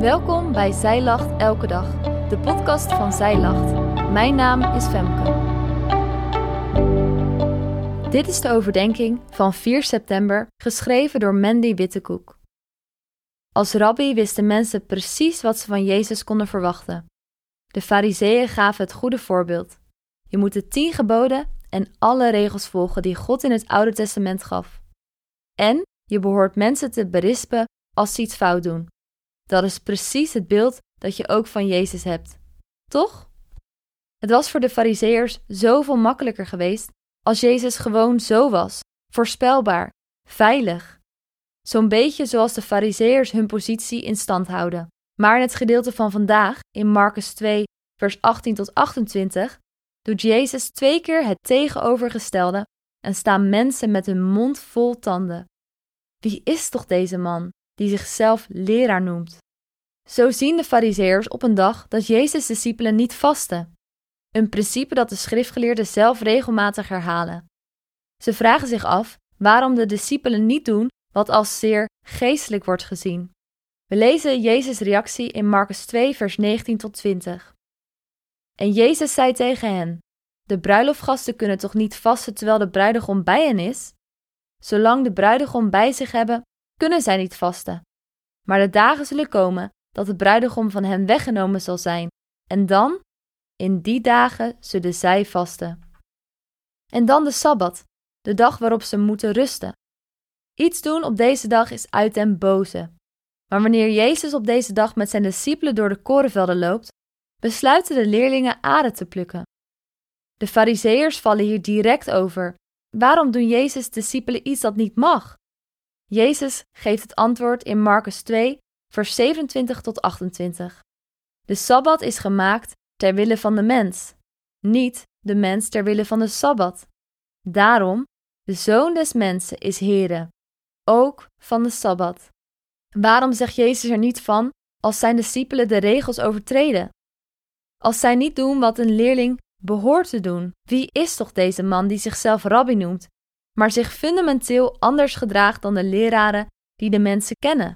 Welkom bij Zij Lacht Elke Dag, de podcast van Zij Lacht. Mijn naam is Femke. Dit is de overdenking van 4 september, geschreven door Mandy Wittekoek. Als rabbi wisten mensen precies wat ze van Jezus konden verwachten. De fariseeën gaven het goede voorbeeld. Je moet de tien geboden en alle regels volgen die God in het Oude Testament gaf. En je behoort mensen te berispen als ze iets fout doen. Dat is precies het beeld dat je ook van Jezus hebt. Toch? Het was voor de Fariseërs zoveel makkelijker geweest als Jezus gewoon zo was, voorspelbaar, veilig. Zo'n beetje zoals de Fariseërs hun positie in stand houden. Maar in het gedeelte van vandaag, in Marcus 2, vers 18 tot 28, doet Jezus twee keer het tegenovergestelde en staan mensen met hun mond vol tanden. Wie is toch deze man, die zichzelf leraar noemt? Zo zien de Fariseërs op een dag dat Jezus' discipelen niet vasten. Een principe dat de schriftgeleerden zelf regelmatig herhalen. Ze vragen zich af waarom de discipelen niet doen wat als zeer geestelijk wordt gezien. We lezen Jezus' reactie in Marcus 2, vers 19 tot 20. En Jezus zei tegen hen: De bruiloftgasten kunnen toch niet vasten terwijl de bruidegom bij hen is? Zolang de bruidegom bij zich hebben, kunnen zij niet vasten. Maar de dagen zullen komen dat de bruidegom van hen weggenomen zal zijn, en dan, in die dagen, zullen zij vasten. En dan de sabbat, de dag waarop ze moeten rusten. Iets doen op deze dag is uit den boze. Maar wanneer Jezus op deze dag met zijn discipelen door de korenvelden loopt, besluiten de leerlingen aarde te plukken. De Fariseërs vallen hier direct over. Waarom doen Jezus' discipelen iets dat niet mag? Jezus geeft het antwoord in Marcus 2, vers 27 tot 28. De sabbat is gemaakt ter wille van de mens, niet de mens ter wille van de sabbat. Daarom, de zoon des mensen is Heere, ook van de sabbat. Waarom zegt Jezus er niet van als zijn discipelen de regels overtreden? Als zij niet doen wat een leerling behoort te doen, wie is toch deze man die zichzelf rabbi noemt, maar zich fundamenteel anders gedraagt dan de leraren die de mensen kennen?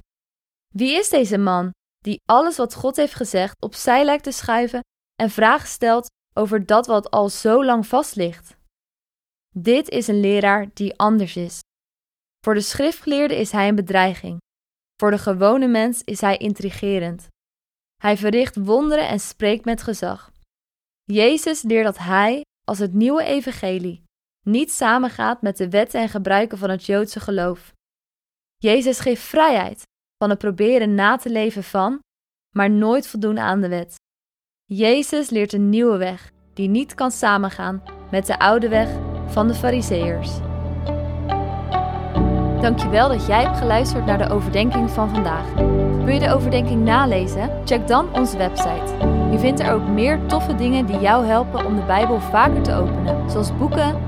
Wie is deze man die alles wat God heeft gezegd opzij lijkt te schuiven en vragen stelt over dat wat al zo lang vast ligt? Dit is een leraar die anders is. Voor de schriftgeleerde is hij een bedreiging. Voor de gewone mens is hij intrigerend. Hij verricht wonderen en spreekt met gezag. Jezus leert dat hij, als het nieuwe evangelie, niet samengaat met de wetten en gebruiken van het Joodse geloof. Jezus geeft vrijheid van het proberen na te leven van, maar nooit voldoen aan de wet. Jezus leert een nieuwe weg die niet kan samengaan met de oude weg van de Fariseërs. Dankjewel dat jij hebt geluisterd naar de overdenking van vandaag. Wil je de overdenking nalezen? Check dan onze website. Je vindt er ook meer toffe dingen die jou helpen om de Bijbel vaker te openen, zoals boeken,